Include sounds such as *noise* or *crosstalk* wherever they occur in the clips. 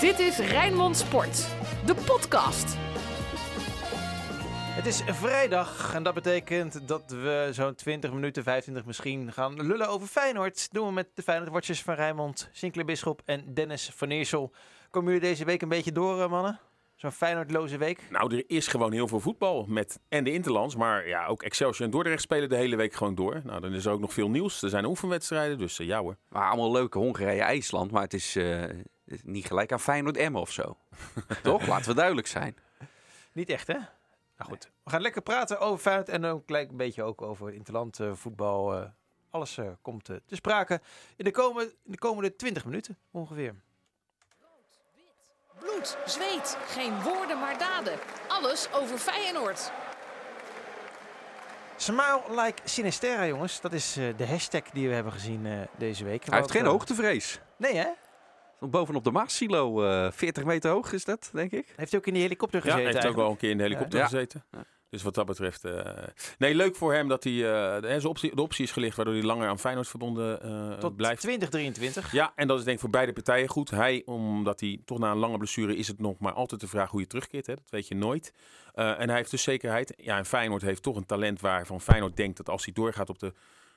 Dit is Rijnmond Sport, de podcast. Het is vrijdag en dat betekent dat we zo'n 20 minuten, 25 misschien gaan lullen over Feyenoord. Doen we met de Feyenoord Watchers van Rijnmond, Sinclair Bisschop en Dennis van Eersel. Komen jullie deze week een beetje door, eh, mannen? Zo'n Feyenoordloze week? Nou, er is gewoon heel veel voetbal met en de Interlands, maar ja, ook Excelsior en Dordrecht spelen de hele week gewoon door. Nou, dan is er ook nog veel nieuws. Er zijn oefenwedstrijden, dus uh, ja hoor. Maar allemaal leuke Hongarije, IJsland, maar het is uh, niet gelijk aan Feyenoord Emmen of zo. *laughs* Toch? Laten we duidelijk zijn. Niet echt, hè? Nou goed, we gaan lekker praten over Feyenoord en gelijk een beetje ook over interland uh, voetbal. Uh, alles uh, komt te sprake in de, komende, in de komende 20 minuten ongeveer. Bloed, zweet, geen woorden maar daden. Alles over Feyenoord. Smile like Sinisterra, jongens. Dat is uh, de hashtag die we hebben gezien uh, deze week. Hij heeft geen hoogtevrees. Nee, hè? Bovenop de Maassilo, 40 meter hoog is dat, denk ik. Heeft hij ook in die helikopter gezeten? Ja, hij heeft ook wel een keer in de helikopter ja. gezeten. Ja. Dus wat dat betreft... Uh, nee, leuk voor hem dat hij... Uh, de, optie, de optie is gelicht waardoor hij langer aan Feyenoord verbonden uh, Tot blijft. 2023. Ja, en dat is denk ik voor beide partijen goed. Hij, omdat hij toch na een lange blessure is het nog maar altijd de vraag hoe je terugkeert. Hè? Dat weet je nooit. en hij heeft dus zekerheid. Ja, en Feyenoord heeft toch een talent waarvan Feyenoord denkt dat als hij doorgaat op de,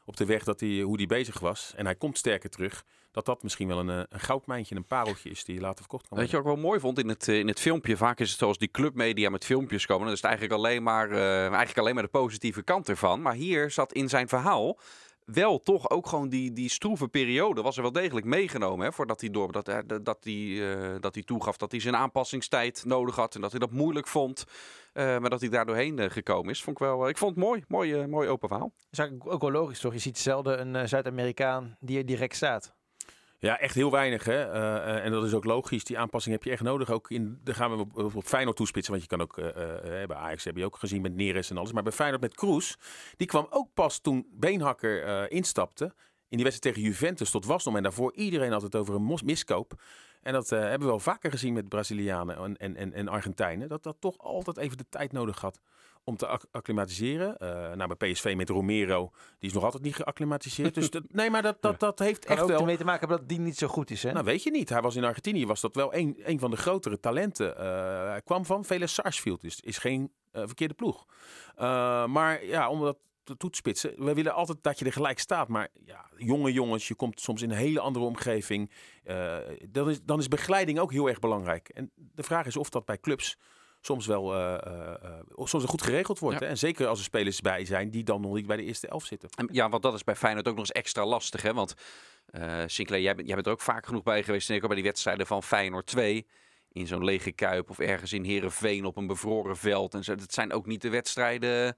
op de weg dat hij, hoe hij bezig was. En hij komt sterker terug dat dat misschien wel een, een goudmijntje, een pareltje is die later verkocht kan worden. Weet je wat ik wel mooi vond in het, in het filmpje? Vaak is het zoals die clubmedia met filmpjes komen. Dan is het eigenlijk alleen maar, uh, eigenlijk alleen maar de positieve kant ervan. Maar hier zat in zijn verhaal wel toch ook gewoon die, die stroeve periode was er wel degelijk meegenomen. Hè, voordat hij door dat, dat, hij, uh, dat hij toegaf dat hij zijn aanpassingstijd nodig had. En dat hij dat moeilijk vond. Uh, maar dat hij daar doorheen gekomen is, vond ik wel. ik vond het mooi, mooi, mooi open verhaal. Dat is ook wel logisch toch? Je ziet zelden een Zuid-Amerikaan die er direct staat. Ja, echt heel weinig. Hè? Uh, en dat is ook logisch. Die aanpassing heb je echt nodig. Ook in, daar gaan we op, op Feyenoord toespitsen. Want je kan ook, uh, bij Ajax heb je ook gezien met Neres en alles. Maar bij Feyenoord met Kroes, die kwam ook pas toen Beenhakker instapte. In die wedstrijd tegen Juventus tot wasdom. En daarvoor iedereen had het over een miskoop. En dat hebben we wel vaker gezien met Brazilianen en, en, en, en Argentijnen. Dat dat toch altijd even de tijd nodig had om te ac acclimatiseren. Uh, nou, bij PSV met Romero, die is nog altijd niet geacclimatiseerd. dus dat, nee, maar dat, dat, dat heeft kan echt ook wel... mee te maken dat die niet zo goed is, hè? Nou, weet je niet. Hij was in Argentinië, was dat wel een, een van de grotere talenten. Uh, hij kwam van Vélez Sarsfield, dus is geen uh, verkeerde ploeg. maar ja, om dat toe te spitsen. We willen altijd dat je er gelijk staat. Maar ja, jonge jongens, je komt soms in een hele andere omgeving. dan, is, dan is begeleiding ook heel erg belangrijk. En de vraag is of dat bij clubs soms wel uh, uh, soms goed geregeld wordt. Ja. Hè? En zeker als er spelers bij zijn die dan nog niet bij de eerste elf zitten. Ja, want dat is bij Feyenoord ook nog eens extra lastig. Hè? Want uh, Sinclair, jij, jij bent er ook vaak genoeg bij geweest. Zeker bij die wedstrijden van Feyenoord 2. In zo'n lege kuip of ergens in Heerenveen op een bevroren veld. En zo. Dat zijn ook niet de wedstrijden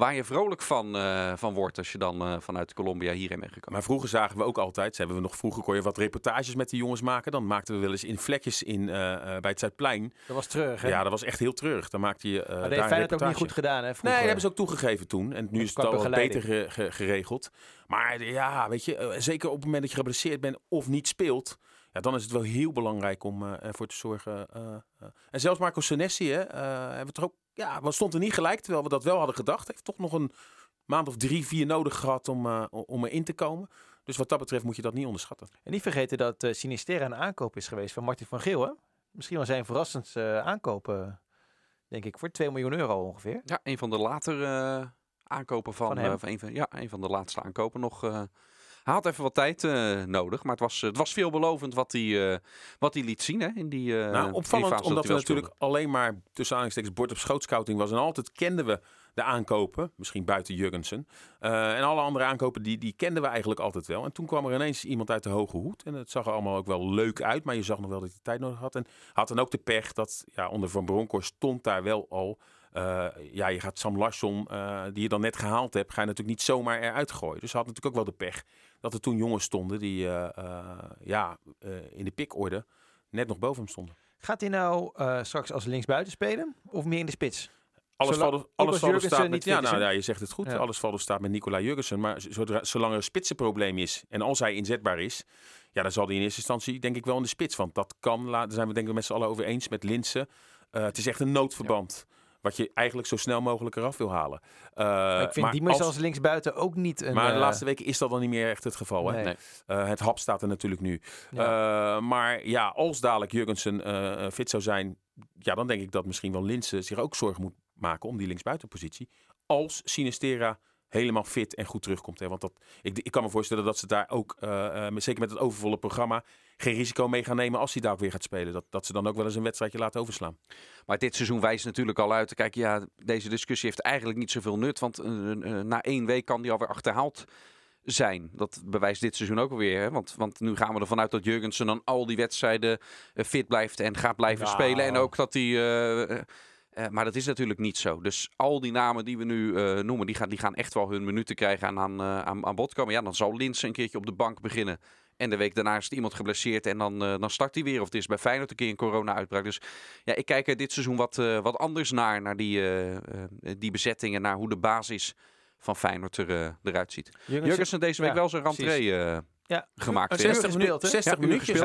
waar je vrolijk van, uh, van wordt als je dan uh, vanuit Colombia hierheen bent gekomen. Maar vroeger zagen we ook altijd, hebben we nog vroeger kon je wat reportages met die jongens maken. Dan maakten we wel eens in vlekjes in, uh, bij het Zuidplein. Dat was terug, hè? Ja, dat was echt heel terug. Dan maakte je maar daar heeft het ook niet goed gedaan, hè? Vroeger. Nee, dat hebben ze ook toegegeven toen. En nu is het al wat beter ge ge geregeld. Maar ja, weet je, zeker op het moment dat je geblesseerd bent of niet speelt... Ja, dan is het wel heel belangrijk om uh, ervoor te zorgen. Uh, uh. En zelfs Marco Senesi, hè, hebben we toch ook, ja, we stond er niet gelijk, terwijl we dat wel hadden gedacht. Heeft toch nog een maand of drie, vier nodig gehad om, om erin te komen. Dus wat dat betreft moet je dat niet onderschatten. En niet vergeten dat uh, Sinisterra een aankoop is geweest van Martin van Geel. Hè? Misschien wel zijn verrassendste aankopen, denk ik, voor 2 miljoen euro ongeveer. Ja, een van de latere aankopen van, van hem. van een van, ja, een van de laatste aankopen nog. Hij had even wat tijd uh, nodig, maar het was, het was veelbelovend wat hij, uh, wat hij liet zien hè, in die uh, Nou, opvallend, omdat we natuurlijk alleen maar tussen aanhalingstekens bord op schoot scouting was. En altijd kenden we de aankopen, misschien buiten Jurgensen. en alle andere aankopen, die, die kenden we eigenlijk altijd wel. En toen kwam er ineens iemand uit de hoge hoed. En het zag er allemaal ook wel leuk uit, maar je zag nog wel dat hij tijd nodig had. En had dan ook de pech dat ja, onder Van Bronckhorst stond daar wel al... Uh, ja, je gaat Sam Larsson, uh, die je dan net gehaald hebt, ga je natuurlijk niet zomaar eruit gooien. Dus hij had natuurlijk ook wel de pech dat er toen jongens stonden die uh, ja, in de pikorde net nog boven hem stonden. Gaat hij nou straks als linksbuiten spelen of meer in de spits? Alles valt, alles valt staat met, ja, nou, ja, je zegt het goed. Ja. Alles valt staat met Nicola Jurgensen. Maar zodra, zolang er een spitsenprobleem is en als hij inzetbaar is, ja, dan zal hij in eerste instantie denk ik wel in de spits. Want dat kan, daar zijn we denk ik met z'n allen over eens met Linsen. Uh, het is echt een noodverband. Ja. Wat je eigenlijk zo snel mogelijk eraf wil halen. Uh, maar ik vind Diemers als, als linksbuiten ook niet een... Maar de uh, laatste weken is dat dan niet meer echt het geval. Hè? Nee. Uh, het hap staat er natuurlijk nu. Uh, maar ja, als dadelijk Jurgensen fit zou zijn, ja, dan denk ik dat misschien wel Linse zich ook zorgen moet maken om die linksbuitenpositie. Als Sinistera helemaal fit en goed terugkomt. Hè? Want dat, ik, ik kan me voorstellen dat ze daar ook, uh, zeker met het overvolle programma, geen risico mee gaan nemen als hij daar ook weer gaat spelen. Dat, dat ze dan ook wel eens een wedstrijdje laten overslaan. Maar dit seizoen wijst natuurlijk al uit. Kijk, ja, deze discussie heeft eigenlijk niet zoveel nut. Want uh, uh, na één week kan die alweer achterhaald zijn. Dat bewijst dit seizoen ook alweer. Hè? Want, want nu gaan we ervan uit dat Jurgensen dan al die wedstrijden fit blijft en gaat blijven spelen. En ook dat hij. Uh, uh, maar dat is natuurlijk niet zo. Dus al die namen die we nu uh, noemen, die gaan, die gaan echt wel hun minuten krijgen en aan, uh, aan, aan bod komen. Ja, dan zal Linsen een keertje op de bank beginnen. En de week daarna is er iemand geblesseerd en dan, uh, dan start hij weer. Of het is bij Feyenoord een keer een corona-uitbraak. Dus ja, ik kijk er dit seizoen wat, uh, wat anders naar. Naar die, uh, die bezettingen, naar hoe de basis van Feyenoord er, uh, eruit ziet. Jurgensen, Jurgensen deze week ja, wel zijn rentree ja. gemaakt. 60, minu 60 ja, minuutjes.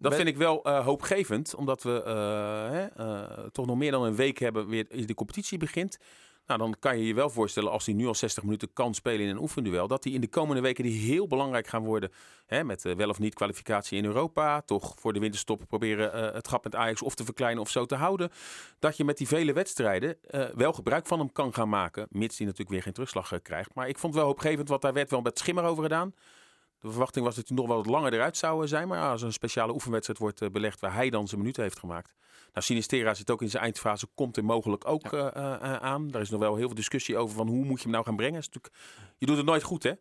Dat vind ik wel uh, hoopgevend, omdat we uh, hè, uh, toch nog meer dan een week hebben weer de competitie begint. Nou, dan kan je je wel voorstellen als hij nu al 60 minuten kan spelen in een oefenduel, dat hij in de komende weken die heel belangrijk gaan worden, hè, met wel of niet kwalificatie in Europa, toch voor de winterstop proberen het gat met Ajax of te verkleinen of zo te houden, dat je met die vele wedstrijden wel gebruik van hem kan gaan maken, mits hij natuurlijk weer geen terugslag krijgt. Maar ik vond wel hoopgevend, want daar werd wel met schimmer over gedaan. De verwachting was dat hij nog wel wat langer eruit zou zijn. Maar als een speciale oefenwedstrijd wordt uh, belegd waar hij dan zijn minuten heeft gemaakt. Nou, Sinistera zit ook in zijn eindfase, komt er mogelijk ook ja. uh, uh, aan. Daar is nog wel heel veel discussie over van hoe moet je hem nou gaan brengen. Je doet het nooit goed, hè?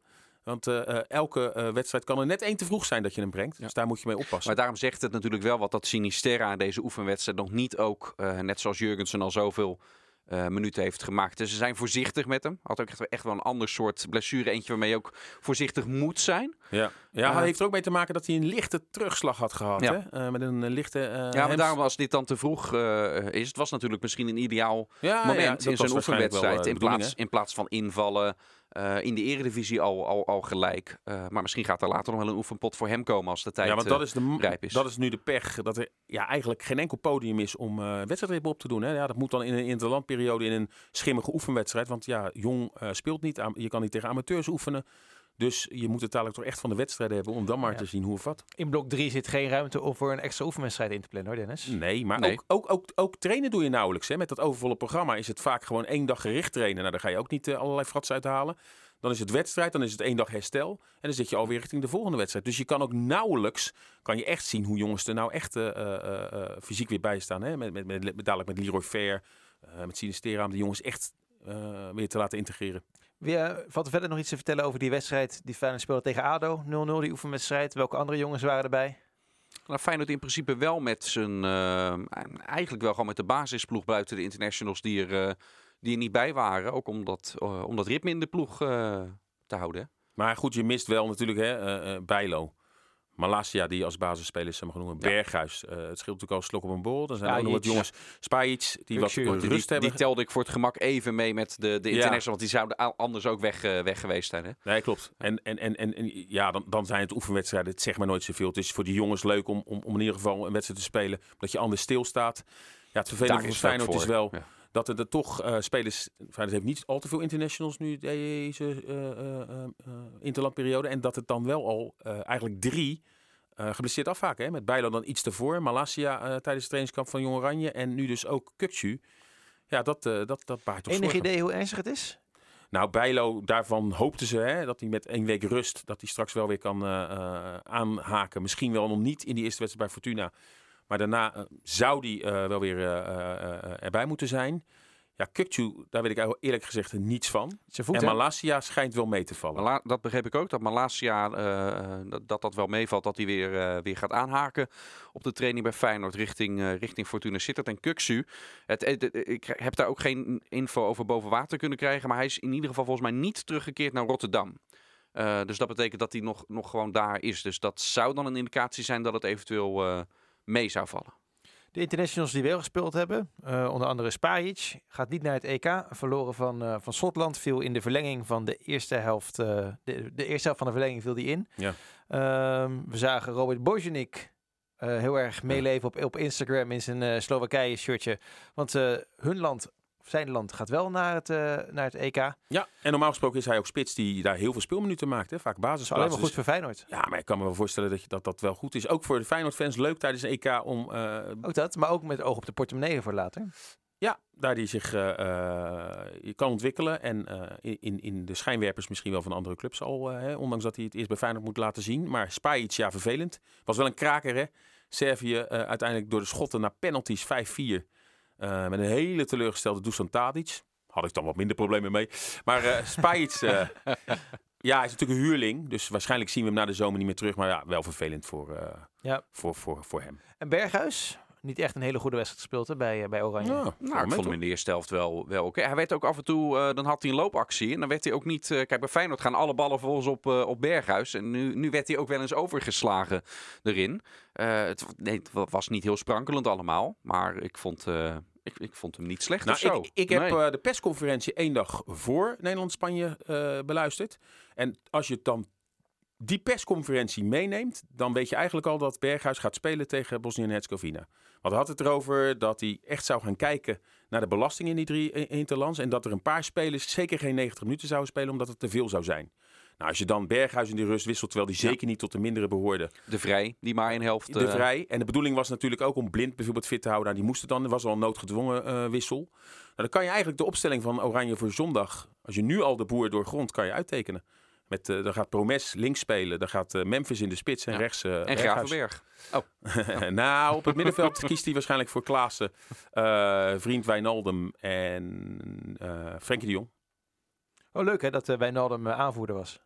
Want uh, elke wedstrijd kan er net één te vroeg zijn dat je hem brengt. Ja. Dus daar moet je mee oppassen. Maar daarom zegt het natuurlijk wel wat dat Sinisterra in deze oefenwedstrijd nog niet ook, net zoals Jurgensen al zoveel uh, minuten heeft gemaakt. Dus ze zijn voorzichtig met hem. Had ook echt, echt wel een ander soort blessure. Eentje waarmee je ook voorzichtig moet zijn. Ja, ja uh, heeft er ook mee te maken dat hij een lichte terugslag had gehad. Ja. Hè? Uh, met een lichte. ja, maar hems... daarom als dit dan te vroeg is. Het was natuurlijk misschien een ideaal ja, moment ja, in zo'n oefenwedstrijd. In plaats, in plaats van invallen. Uh, in de eredivisie al, al, al gelijk. Uh, maar misschien gaat er later nog wel een oefenpot voor hem komen als de tijd ja, want dat is de, rijp is. Dat is nu de pech. Dat er ja, eigenlijk geen enkel podium is om wedstrijdritme op te doen. Hè. Ja, dat moet dan in een interlandperiode in een schimmige oefenwedstrijd. Want ja, jong speelt niet. Je kan niet tegen amateurs oefenen. Dus je moet het dadelijk toch echt van de wedstrijden hebben om dan maar ja. te zien hoe of wat. In blok 3 zit geen ruimte om voor een extra oefenwedstrijd in te plannen hoor Dennis. Nee, maar nee. Ook, ook, ook, ook, trainen doe je nauwelijks. Hè. Met dat overvolle programma is het vaak gewoon één dag gericht trainen. Nou, daar ga je ook niet uh, allerlei frats uithalen. Dan is het wedstrijd, dan is het één dag herstel. En dan zit je alweer richting de volgende wedstrijd. Dus je kan ook nauwelijks, kan je echt zien hoe jongens er nou echt uh, uh, uh, fysiek weer bij staan. Hè? Met, met, met, met, dadelijk met Leroy Fair, met Sinistera, om de jongens echt weer te laten integreren. Weer, valt er verder nog iets te vertellen over die wedstrijd die Feyenoord speelde tegen ADO? 0-0, die oefenwedstrijd. Welke andere jongens waren erbij? Nou, Feyenoord in principe wel met zijn, eigenlijk wel gewoon met de basisploeg buiten de internationals die er die er niet bij waren. Ook om dat, uh, om dat ritme in de ploeg uh, te houden. Maar goed, je mist wel natuurlijk hè, uh, Bijlo. Malasia, die als basisspeler is genoemd. Ja. Berghuis. het scheelt natuurlijk al slok op een bol. Dan zijn er ook nog wat jongens. Ja. Spajic, die wat, die, rust hebben. Die telde ik voor het gemak even mee met de, de international. Want die zouden anders ook weg, weg geweest zijn. Hè? Nee, klopt. En, en, en, en, ja, dan, dan zijn het oefenwedstrijden. Het zegt maar nooit zoveel. Het is voor die jongens leuk om, om, om in ieder geval een wedstrijd te spelen. Dat je anders stilstaat. Ja, het vervelende voor Feyenoord is wel... Ja dat er, er toch uh, spelers... Feyenoord heeft niet al te veel internationals nu deze uh, uh, interlandperiode. En dat het dan wel al eigenlijk drie geblesseerd afhaken. Hè? Met Bijlo dan iets ervoor. Malasia tijdens de trainingskamp van Jong Oranje. En nu dus ook Kukcu. Ja, dat, dat, dat baart toch Enig idee hoe ernstig het is? Nou, Bijlo, daarvan hoopten ze hè, dat hij met één week rust... dat hij straks wel weer kan aanhaken. Misschien wel nog niet in die eerste wedstrijd bij Fortuna... Maar daarna uh, zou die uh, wel weer uh, erbij moeten zijn. Ja, Kukcu, daar weet ik eerlijk gezegd niets van. Voet, en Malasia schijnt wel mee te vallen. Mala dat begreep ik ook, dat Malasia dat, dat dat wel meevalt. Dat hij weer, weer gaat aanhaken op de training bij Feyenoord richting, richting Fortuna Sittard. En Kukcu, het, het, het, ik heb daar ook geen info over boven water kunnen krijgen. Maar hij is in ieder geval volgens mij niet teruggekeerd naar Rotterdam. dus dat betekent dat hij nog, nog gewoon daar is. Dus dat zou dan een indicatie zijn dat het eventueel mee zou vallen. De internationals die wel gespeeld hebben, uh, onder andere Spajic, gaat niet naar het EK. Verloren van, uh, van Schotland, viel in de verlenging van de eerste helft. Uh, de, de eerste helft van de verlenging viel die in. Ja. Um, we zagen Robert Bojanik heel erg meeleven op, op Instagram in zijn Slowakije shirtje. Want hun land Zijn land gaat wel naar het, eh, naar het EK. Ja, en normaal gesproken is hij ook spits die daar heel veel speelminuten maakt. Hè? Vaak is alleen maar goed Dus- voor Feyenoord. ja, maar ik kan me wel voorstellen dat, je, dat dat wel goed is. Ook voor de Feyenoord-fans leuk tijdens een EK om eh, Ook dat, maar ook met oog op de portemonnee voor later. Ja, daar die zich eh, eh, je kan ontwikkelen. En in, in de schijnwerpers misschien wel van andere clubs al. hè, ondanks dat hij het eerst bij Feyenoord moet laten zien. Maar Spajic, ja, vervelend. Was wel een kraker, hè. Servië uiteindelijk door de schotten naar penalties 5-4. Eh, met een hele teleurgestelde Dusan Tadic. Had ik dan wat minder problemen mee. Maar Spajic, eh, *laughs* ja, hij is natuurlijk een huurling. Dus waarschijnlijk zien we hem na de zomer niet meer terug. Maar ja, wel vervelend voor, Ja. voor, voor, voor hem. En Berghuis, niet echt een hele goede wedstrijd gespeeld hè, bij, eh, bij Oranje. Ja, Nou, ik vond hem in de eerste helft wel, wel oké. Hij werd ook af en toe, eh, dan had hij een loopactie. En dan werd hij ook niet. eh, kijk, bij Feyenoord gaan alle ballen volgens op, eh, op Berghuis. En nu, nu werd hij ook wel eens overgeslagen erin. Eh, het, nee, het wa- was niet heel sprankelend allemaal. Maar ik vond, eh, ik, ik vond hem niet slecht Nou, of zo. ik, ik heb Nee. eh, de persconferentie één dag voor Nederland-Spanje eh, beluisterd. En als je dan die persconferentie meeneemt, dan weet je eigenlijk al dat Berghuis gaat spelen tegen Bosnië en Herzegovina. Want hij had het erover dat hij echt zou gaan kijken naar de belasting in die drie i- interlands. En dat er een paar spelers zeker geen 90 minuten zouden spelen, omdat het te veel zou zijn. Nou, als je dan Berghuis in die rust wisselt, terwijl die Ja. zeker niet tot de mindere behoorde, De Vrij, die maar een helft... de eh, vrij. En de bedoeling was natuurlijk ook om blind bijvoorbeeld fit te houden. Nou, die moest het dan. Er was al een noodgedwongen eh, wissel. Nou, dan kan je eigenlijk de opstelling van Oranje voor zondag. Als je nu al de boer doorgrond, kan je uittekenen. Met, eh dan gaat Promes links spelen. Dan gaat eh, Memphis in de spits en Ja. rechts. eh en. Gravenberg. *laughs* nou, op het *laughs* middenveld kiest hij waarschijnlijk voor Klaassen, eh, vriend Wijnaldum en eh Frenkie de Jong. Oh, leuk hè, dat uh, Wijnaldum uh, aanvoerder was.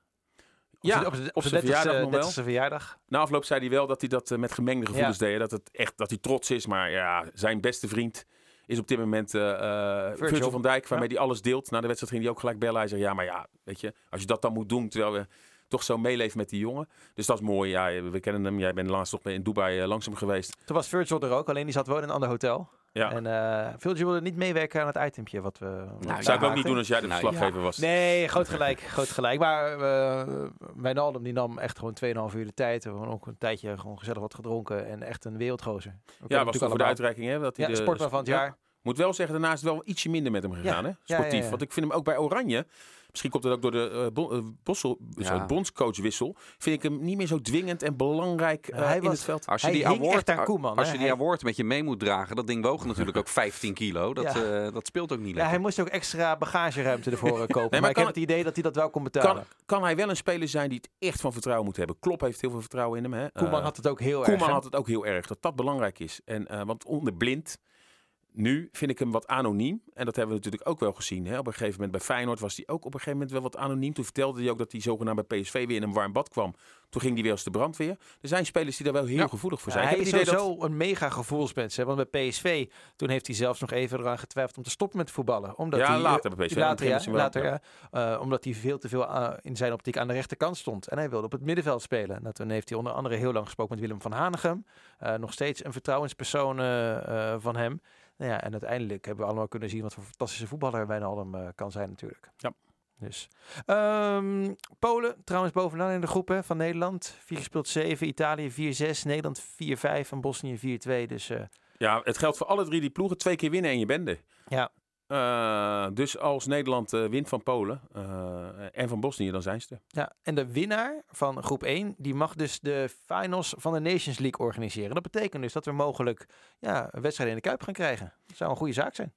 Op Ja, zijn- op zijn- op zijn 30ste verjaardag nog wel. 30ste verjaardag. Na afloop zei hij wel dat hij dat met gemengde gevoelens Ja. deed. Dat, het echt, dat hij trots is. Maar ja, zijn beste vriend is op dit moment Virgil. van Dijk. Waarmee hij alles deelt. Na de wedstrijd ging hij ook gelijk bellen. Hij zegt, ja, maar ja, weet je. Als je dat dan moet doen, terwijl we toch zo meeleven met die jongen. Dus dat is mooi. Ja, we kennen hem. Jij bent laatst nog in Dubai eh, langs hem geweest. Toen was Virgil er ook, alleen die zat wel in een ander hotel. Ja. En eh Virgil wilde niet meewerken aan het itempje wat we... wat Nou, zou ik ook niet doen als jij de Nou, verslaggever was. Nee, *laughs* groot gelijk, groot gelijk. Maar eh Wijnaldum die nam echt gewoon 2,5 uur de tijd. We hebben ook een tijdje gewoon gezellig wat gedronken en echt een wereldgozer. We Ja, was natuurlijk toch voor de uitreiking. Hè, dat hij Ja, de, sportman van het ja. jaar. Moet wel zeggen, daarna is het wel ietsje minder met hem gegaan. Ja. Hè? Ja, Sportief. ja, ja. Want ik vind hem ook bij Oranje. Misschien komt het ook door de bon, eh, Bossel, Ja. bondscoachwissel. Vind ik hem niet meer zo dwingend en belangrijk Ja, eh, hij in was- het veld. Als je Hij die hing award, echt aan Koeman, Als hè? je die Hij- award met je mee moet dragen, dat ding woog natuurlijk ook *laughs* 15 kilo. Dat, Ja. dat speelt ook niet Ja, lekker. hij moest ook extra bagageruimte ervoor *laughs* kopen. maar maar ik kan heb het idee dat hij dat wel kon betalen. Kan, kan hij wel een speler zijn die het echt van vertrouwen moet hebben? Klopp heeft heel veel vertrouwen in hem. Hè? Koeman had het ook heel erg. Koeman had het ook heel erg. Dat dat belangrijk is. En, eh, want onder blind. Nu vind ik hem wat anoniem. En dat hebben we natuurlijk ook wel gezien. Hè? Op een gegeven moment bij Feyenoord was hij ook op een gegeven moment wel wat anoniem. Toen vertelde hij ook dat hij zogenaamd bij PSV weer in een warm bad kwam. Toen ging hij weer als de brandweer. Er zijn spelers die daar wel heel Ja. gevoelig voor Ja, zijn. hij is dat... sowieso een mega gevoelsmens. Hè? Want bij PSV, toen heeft hij zelfs nog even eraan getwijfeld om te stoppen met voetballen. Omdat Ja, hij, later bij PSV. Later, ja, later. Eh, omdat hij veel te veel eh, in zijn optiek aan de rechterkant stond. En hij wilde op het middenveld spelen. Nou, toen heeft hij onder andere heel lang gesproken met Willem van Hanegem. Eh, nog steeds een vertrouwenspersoon eh, eh, van hem. Nou ja, en uiteindelijk hebben we allemaal kunnen zien wat voor fantastische voetballer Wijnaldum eh kan zijn natuurlijk. Ja. Dus. Ehm, Polen trouwens bovenaan in de groep hè, van Nederland. 4 gespeeld 7, Italië 4-6, Nederland 4-5 en Bosnië 4-2. Dus eh, Ja, het geldt voor alle drie die ploegen. Twee keer winnen en je bent er. Ja. Eh, dus als Nederland eh, wint van Polen eh, en van Bosnië, dan zijn ze er. Ja, en de winnaar van groep 1, die mag dus de finals van de Nations League organiseren. Dat betekent dus dat we mogelijk ja, een wedstrijd in de Kuip gaan krijgen. Dat zou een goede zaak zijn.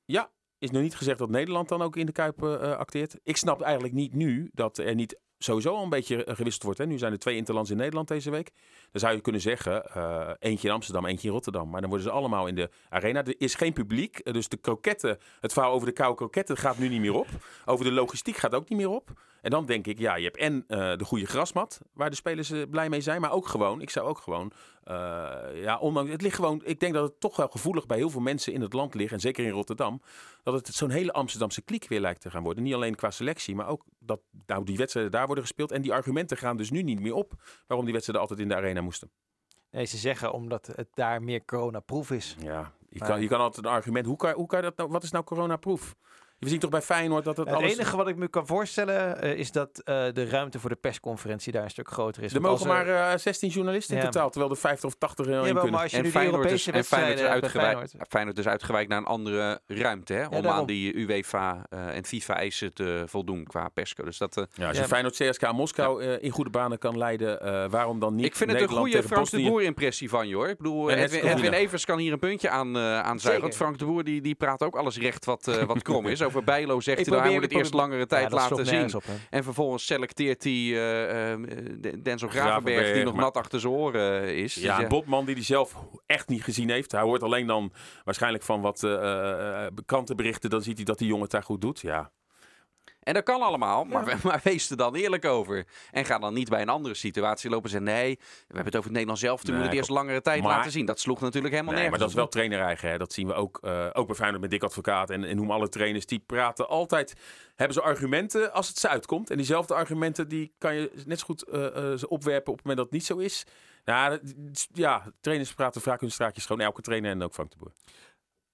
Is nog niet gezegd dat Nederland dan ook in de Kuip acteert. Ik snap eigenlijk niet nu dat er niet sowieso al een beetje eh, gewisseld wordt. Hè. Nu zijn er twee interlands in Nederland deze week. Dan zou je kunnen zeggen, eh, eentje in Amsterdam, eentje in Rotterdam. Maar dan worden ze allemaal in de arena. Er is geen publiek, dus de kroketten, het verhaal over de koude kroketten gaat nu niet meer op. Over de logistiek gaat ook niet meer op. En dan denk ik, ja, je hebt en eh, de goede grasmat, waar de spelers eh, blij mee zijn. Maar ook gewoon, ik zou ook gewoon, eh, ja, ondanks, het ligt gewoon, ik denk dat het toch wel gevoelig bij heel veel mensen in het land ligt. En zeker in Rotterdam dat het zo'n hele Amsterdamse kliek weer lijkt te gaan worden. Niet alleen qua selectie, maar ook dat nou, die wedstrijden daar worden gespeeld. En die argumenten gaan dus nu niet meer op waarom die wedstrijden altijd in de arena moesten. Nee, ze zeggen omdat het daar meer coronaproof is. Ja, je Maar- kan, je kan altijd een argument. Hoe kan, hoe kan dat nou? Wat is nou coronaproof? We zien toch bij Feyenoord dat het, Het alles... enige wat ik me kan voorstellen eh, is dat eh, de ruimte voor de persconferentie daar een stuk groter is. Er mogen er- maar eh, 16 journalisten in Ja. totaal, terwijl er 50 of 80 er in kunnen. maar als je En nu Feyenoord, is, en Feyenoord, is uitgewijkt, Feyenoord. Feyenoord is uitgewijkt naar een andere ruimte. Hè, om aan die UEFA eh, en FIFA-eisen te voldoen qua persco. Dus dat, eh, Ja, als je Ja. Feyenoord CSK Moskou eh, in goede banen kan leiden, eh, waarom dan niet ik vind het een goede Frank de Bosnië? Boer-impressie van je hoor. Ik bedoel, En Edwin, Evers kan hier een puntje aan, eh aanzuigen. Zeker. Want Frank de Boer die, die praat ook alles recht wat, eh, wat krom is. Over Bijlo zegt Ik hij, nou, hij probeer- moet het eerst langere tijd Ja, laten zien. op. En vervolgens selecteert hij De- Denzel Gravenberg, Gravenberg, die nog maar- nat achter zijn oren eh, is. Ja, Dus Botman die hij zelf echt niet gezien heeft. Hij hoort alleen dan waarschijnlijk van wat eh, eh, krantenberichten. Dan ziet hij dat die jongen het daar goed doet. Ja, En dat kan allemaal, maar, maar wees er dan eerlijk over. En ga dan niet bij een andere situatie lopen en zeggen... nee, we hebben het over het Nederlands zelf. Toen Nee, moet het eerst langere tijd maar- laten zien. Dat sloeg natuurlijk helemaal nee, maar nergens dat is wel trainer-eigen. Hè. Dat zien we ook, eh ook bij Feyenoord met Dick Advocaat. En, en noem alle trainers, die praten altijd... Hebben ze argumenten als het ze uitkomt. En diezelfde argumenten, die kan je net zo goed eh, eh, ze opwerpen op het moment dat het niet zo is. Ja, dat- ja, trainers praten vaak hun straatjes schoon. Elke trainer en ook Frank de Boer.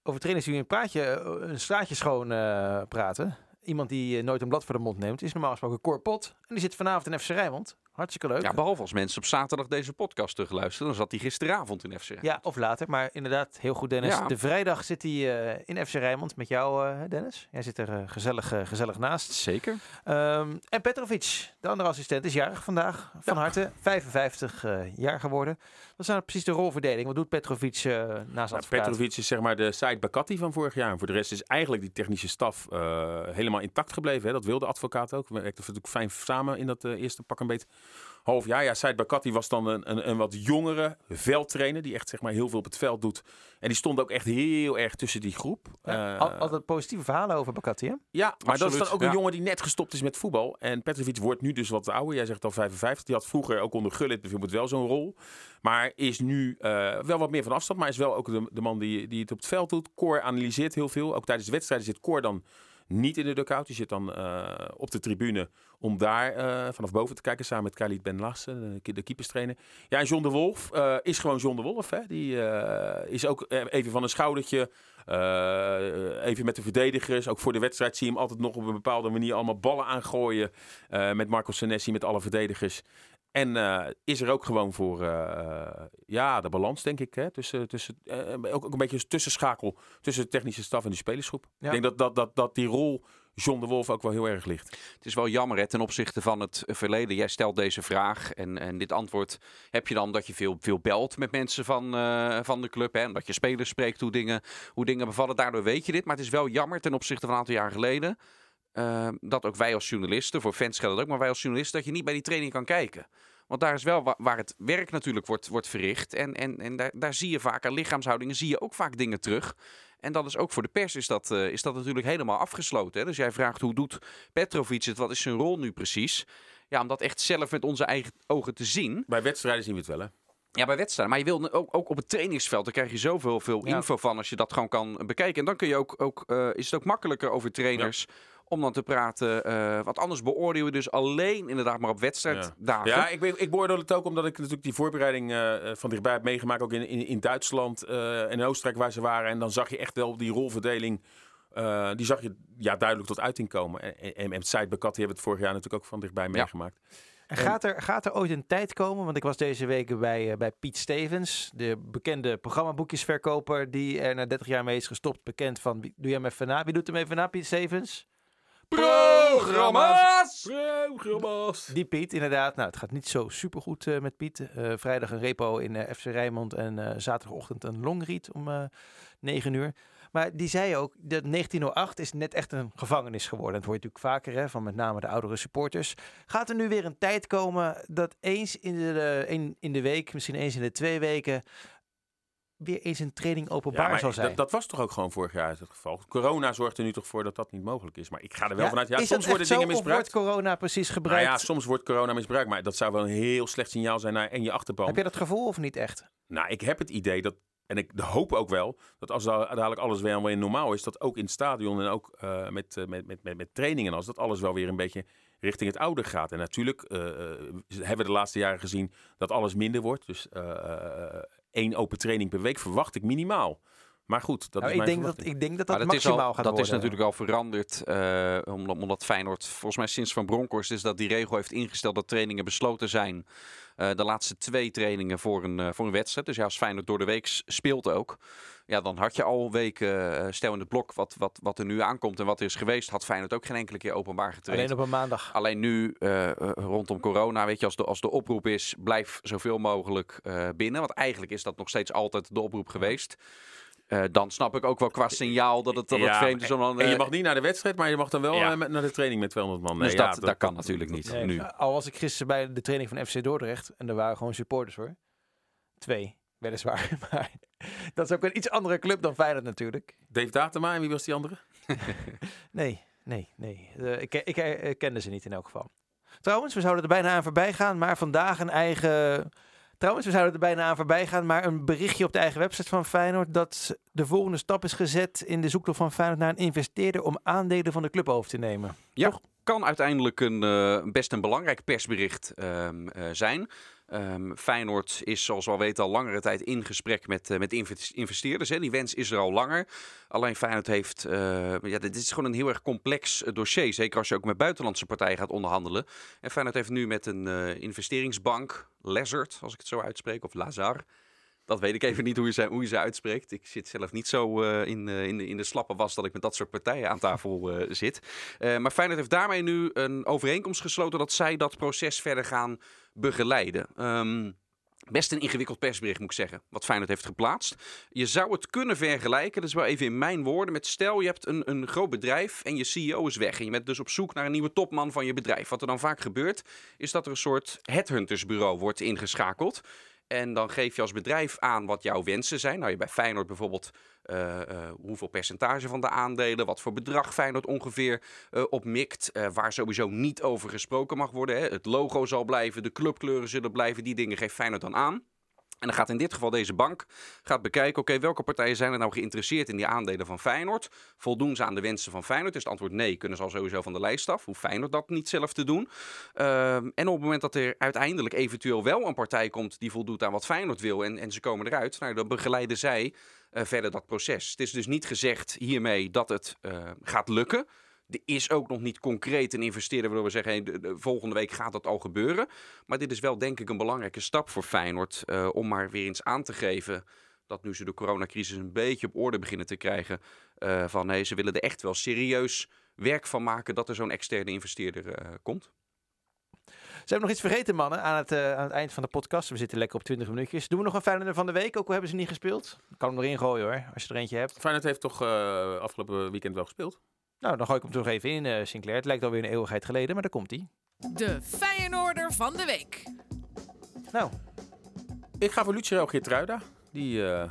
Over trainers die een, praatje, een straatje schoon eh, praten. Iemand die eh, nooit een blad voor de mond neemt, is normaal gesproken Cor Pot. En die zit vanavond in FC Rijnmond. Hartstikke leuk. Ja, behalve als mensen op zaterdag deze podcast terugluisteren. Dan zat hij gisteravond in FC. Ja, of later. Maar inderdaad, heel goed Dennis. Ja. De vrijdag zit hij eh, in FC Rijnmond met jou, eh, Dennis. Jij zit er eh, gezellig, gezellig naast. Zeker. Ehm, en Petrovic, de andere assistent, is jarig vandaag. Van harte, 55 eh, jaar geworden. Dat is nou precies de rolverdeling. Wat doet Petrovic eh naast Nou? Petrovic is zeg maar de Said Bakati van vorig jaar. En voor de rest is eigenlijk die technische staf eh, helemaal intact gebleven. Hè. Dat wilde de advocaat ook. We werkten natuurlijk fijn samen in dat eh, eerste pak een beetje half jaar. Ja, Said Bakati was dan een, een, een wat jongere veldtrainer. Die echt zeg maar heel veel op het veld doet. En die stond ook echt heel erg tussen die groep. Ja, Eh, al- altijd positieve verhalen over Bakati, hè? ja, maar dat is dan ook een jongen die net gestopt is met voetbal. En Petrovic wordt nu dus wat ouder. Jij zegt al 55. Die had vroeger ook onder Gullit bijvoorbeeld wel zo'n rol. Maar is nu eh, wel wat meer van afstand. Maar is wel ook de, de man die, die het op het veld doet. Cor analyseert heel veel. Ook tijdens de wedstrijden zit Cor dan niet in de dugout. Die zit dan eh, op de tribune om daar eh, vanaf boven te kijken. Samen met Khalid Ben Lassen, de, keeperstrainer. Ja, en John de Wolf eh, is gewoon John de Wolf. Hè? Die is ook even van een schoudertje. even met de verdedigers. Ook voor de wedstrijd zie je hem altijd nog op een bepaalde manier allemaal ballen aangooien. met Marco Senesi, met alle verdedigers. En eh, is er ook gewoon voor eh, ja, de balans, denk ik. Hè? Tussen, tussen, eh, ook, ook een beetje een tussenschakel tussen de technische staf en de spelersgroep. Ja. Ik denk dat, dat, dat, dat die rol John de Wolf ook wel heel erg ligt. Het is wel jammer hè, ten opzichte van het verleden. Jij stelt deze vraag en, en dit antwoord heb je dan dat je veel, veel belt met mensen van, van de club. Hè, en dat je spelers spreekt hoe dingen, hoe dingen bevallen. Daardoor weet je dit. Maar het is wel jammer ten opzichte van een aantal jaar geleden. Eh, dat ook wij als journalisten, voor fans geldt ook, maar wij als journalisten, dat je niet bij die training kan kijken. Want daar is wel wa- waar het werk natuurlijk wordt, wordt verricht. En, en, en daar, daar zie je vaak aan lichaamshoudingen, zie je ook vaak dingen terug. En dat is ook voor de pers is dat, eh, is dat natuurlijk helemaal afgesloten. Hè? Dus jij vraagt hoe doet Petrovic het, wat is zijn rol nu precies? Ja, om dat echt zelf met onze eigen ogen te zien. Bij wedstrijden zien we het wel, hè? Ja, bij wedstrijden. Maar je wil ook, ook op het trainingsveld, daar krijg je zoveel veel Ja. info van als je dat gewoon kan bekijken. En dan kun je ook, ook eh, is het ook makkelijker over trainers om dan te praten. eh want anders beoordelen we dus alleen inderdaad maar op wedstrijddagen. Ja, ik, ik beoordeel het ook omdat ik natuurlijk die voorbereiding eh, van dichtbij heb meegemaakt. Ook in, in, in Duitsland en in Oostenrijk waar ze waren. En dan zag je echt wel die rolverdeling. die zag je ja, duidelijk tot uiting komen. En, en, en met Said Bakati hebben we het vorig jaar natuurlijk ook van dichtbij meegemaakt. En gaat er, gaat er ooit een tijd komen, want ik was deze week bij, eh, bij Piet Stevens, de bekende programmaboekjesverkoper die er na 30 jaar mee is gestopt. Bekend van, wie- doe jij hem even na? Wie doet hem even na, Piet Stevens? Programma's! Programma's! Die Piet, inderdaad. Nou, het gaat niet zo supergoed eh met Piet. Eh, vrijdag een repo in FC Rijnmond en zaterdagochtend een longread om eh 9 uur. Maar die zei ook, dat 1908 is net echt een gevangenis geworden. Dat hoor je natuurlijk vaker, hè, van met name de oudere supporters. Gaat er nu weer een tijd komen dat eens in de, in, in de week, misschien eens in de twee weken, weer eens een training openbaar Ja, zal zijn? dat, was toch ook gewoon vorig jaar het geval. Corona zorgt er nu toch voor dat dat niet mogelijk is. Maar ik ga er wel Ja, vanuit. Ja, is soms worden dingen of misbruikt. wordt corona precies Nou gebruikt? ja, soms wordt corona misbruikt. Maar dat zou wel een heel slecht signaal zijn naar en je achterban. Heb je dat gevoel of niet echt? Nou, ik heb het idee dat, en ik hoop ook wel, dat als da- dadelijk alles weer weer normaal is, dat ook in het stadion en ook eh, met, eh, met, met, met, met trainingen en als dat alles wel weer een beetje richting het oude gaat. En natuurlijk eh, hebben we de laatste jaren gezien dat alles minder wordt. Dus één open training per week verwacht ik minimaal. Maar goed, dat Nou, is ik, mijn denk dat, ik denk dat Maar dat, dat is, maximaal al, gaat dat worden. is natuurlijk al veranderd. eh, omdat, omdat Feyenoord, volgens mij sinds Van Bronckhorst, is dat die regel heeft ingesteld dat trainingen besloten zijn. eh, de laatste twee trainingen voor een, eh, voor een wedstrijd. Dus ja, als Feyenoord door de week speelt ook. Ja, dan had je al weken, stel in het blok wat, wat, wat er nu aankomt en wat er is geweest, had Feyenoord ook geen enkele keer openbaar getraind. Alleen op een maandag. Alleen nu, rondom corona, weet je, als de, als de oproep is, blijf zoveel mogelijk binnen. Want eigenlijk is dat nog steeds altijd de oproep geweest. Eh, dan snap ik ook wel qua signaal dat het, dat het Ja, vreemd is om dan... En je eh, mag niet naar de wedstrijd, maar je mag dan wel Ja. eh, naar de training met 200 man. Nee, dus ja, dat, dat kan natuurlijk niet, Nee, nu. Al was ik gisteren bij de training van FC Dordrecht en er waren gewoon supporters hoor. Twee, weliswaar. *laughs* Maar dat is ook een iets andere club dan Feyenoord natuurlijk. Dave Datema, en wie was die andere? *laughs* Nee, nee, nee. Eh, ik, ik eh, kende ze niet in elk geval. Trouwens, we zouden er bijna aan voorbij gaan, maar vandaag een eigen... Trouwens, we zouden er bijna aan voorbij gaan, maar een berichtje op de eigen website van Feyenoord dat de volgende stap is gezet in de zoektocht van Feyenoord naar een investeerder om aandelen van de club over te nemen. Kan uiteindelijk een, eh, best een belangrijk persbericht ehm, eh, zijn. Ehm, Feyenoord is, zoals we al weten, al langere tijd in gesprek met, eh, met invest- investeerders. Hè. Die wens is er al langer. Alleen Feyenoord heeft... eh, ja, dit is gewoon een heel erg complex eh, dossier. Zeker als je ook met buitenlandse partijen gaat onderhandelen. En Feyenoord heeft nu met een investeringsbank, Lazard, als ik het zo uitspreek, of Lazar... Dat weet ik even niet hoe je ze, ze uitspreekt. Ik zit zelf niet zo eh, in, eh, in, de, in de slappe was dat ik met dat soort partijen aan tafel eh, zit. Maar Feyenoord heeft daarmee nu een overeenkomst gesloten dat zij dat proces verder gaan begeleiden. Ehm, Best een ingewikkeld persbericht, moet ik zeggen, wat Feyenoord heeft geplaatst. Je zou het kunnen vergelijken, dat is wel even in mijn woorden, met stel je hebt een, een groot bedrijf en je CEO is weg. En je bent dus op zoek naar een nieuwe topman van je bedrijf. Wat er dan vaak gebeurt, is dat er een soort headhuntersbureau wordt ingeschakeld. En dan geef je als bedrijf aan wat jouw wensen zijn. Nou, je bij Feyenoord bijvoorbeeld eh, eh, hoeveel percentage van de aandelen, wat voor bedrag Feyenoord ongeveer eh, op mikt, waar sowieso niet over gesproken mag worden. Hè. Het logo zal blijven, de clubkleuren zullen blijven, die dingen geeft Feyenoord dan aan. En dan gaat in dit geval deze bank gaat bekijken, oké, welke partijen zijn er nou geïnteresseerd in die aandelen van Feyenoord? Voldoen ze aan de wensen van Feyenoord? Is het antwoord nee, kunnen ze al sowieso van de lijst af. Hoe Feyenoord dat niet zelf te doen. Ehm, en op het moment dat er uiteindelijk eventueel wel een partij komt die voldoet aan wat Feyenoord wil en, en ze komen eruit, nou, dan begeleiden zij eh, verder dat proces. Het is dus niet gezegd hiermee dat het eh, gaat lukken. Er is ook nog niet concreet een investeerder waardoor we zeggen, hey, de, de volgende week gaat dat al gebeuren. Maar dit is wel denk ik een belangrijke stap voor Feyenoord eh, om maar weer eens aan te geven dat nu ze de coronacrisis een beetje op orde beginnen te krijgen. eh, van nee, ze willen er echt wel serieus werk van maken dat er zo'n externe investeerder eh, komt. Ze hebben nog iets vergeten, mannen, aan het, eh, aan het eind van de podcast. We zitten lekker op 20 minuutjes. Doen we nog een Feyenoord van de week, ook al hebben ze niet gespeeld? Kan hem erin gooien hoor, als je er eentje hebt. Feyenoord heeft toch eh, afgelopen weekend wel gespeeld? Nou, dan gooi ik hem toch even in, eh, Sinclair. Het lijkt alweer een eeuwigheid geleden, maar daar komt hij. De Feyenoorder van de week. Nou, Ik ga voor Lucero Geertruida. Die eh,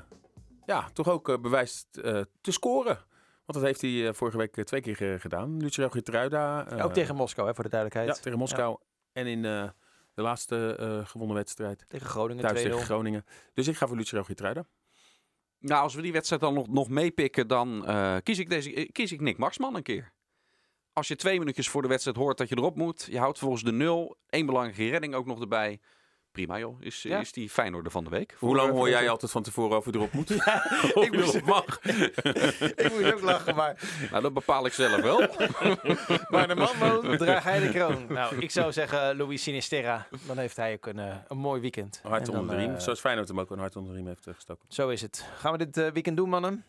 ja, toch ook eh, bewijst eh, te scoren. Want dat heeft hij vorige week twee keer gedaan. Lucero Geertruida. ook tegen Moskou, hè, voor de Ja, duidelijkheid. tegen Moskou. En in eh, de laatste eh, gewonnen wedstrijd. Tegen Groningen Thuis 2-0. tegen Groningen. Dus ik ga voor Lucero Geertruida. Nou, als we die wedstrijd dan nog, nog meepikken, dan eh, kies, ik deze, eh, kies ik Nick Marsman een keer. Als je twee minuutjes voor de wedstrijd hoort dat je erop moet, je houdt volgens de nul, één belangrijke redding ook nog erbij. Prima joh, is, Ja. is die Feyenoorder van de week. Hoe lang hoor eh, jij altijd van tevoren over erop moet? *laughs* *laughs* ik of moest- mag? *laughs* ik moest ook lachen, maar, Nou, dat bepaal ik zelf wel. maar de man draagt hij de kroon. Nou, ik zou zeggen Louis Sinisterra. Dan heeft hij ook een, eh, een mooi weekend. Een hart onder de riem. eh, Zoals Feyenoord hem ook een hart onder de riem heeft eh, gestoken. Zo is het. Gaan we dit eh, weekend doen, mannen?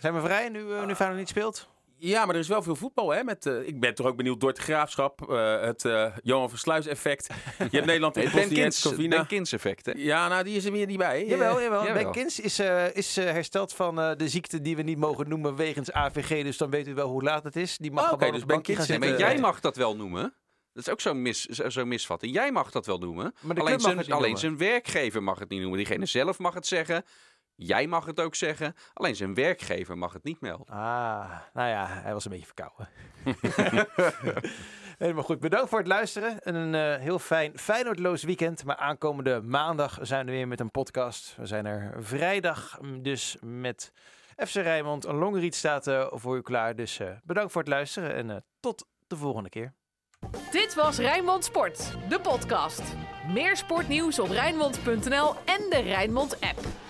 Zijn we vrij nu, eh, nu Feyenoord niet speelt? Ja, maar er is wel veel voetbal. Hè? Met, eh, ik ben toch ook benieuwd door het graafschap. eh, het eh, Johan Versluis effect. *laughs* Je hebt Nederland Het tegen Ben Kins, ben Kins effect, hè? Ja, nou die is er weer niet bij. Jawel, jawel. jawel. Ben Kins is, eh, is hersteld van eh, de ziekte die we niet mogen noemen wegens AVG. Dus dan weet u wel hoe laat het is. Die mag Oh, gewoon oké, op dus de Ben bankje Kins Nee, maar jij mag dat wel noemen. Dat is ook zo'n mis, zo, zo misvatting. Jij mag dat wel noemen. Maar alleen zijn, alleen noemen. zijn werkgever mag het niet noemen. Diegene zelf mag het zeggen. Jij mag het ook zeggen. Alleen zijn werkgever mag het niet melden. Ah, nou ja, hij was een beetje verkouden. *laughs* Helemaal goed. Bedankt voor het luisteren. En een eh, heel fijn Feyenoordloos weekend. Maar aankomende maandag zijn we weer met een podcast. We zijn er vrijdag mm, dus met FC Rijnmond. Een longriet staat eh, voor u klaar. Dus eh, bedankt voor het luisteren en eh, tot de volgende keer. Dit was Rijnmond Sport, de podcast. Meer sportnieuws op Rijnmond.nl en de Rijnmond app.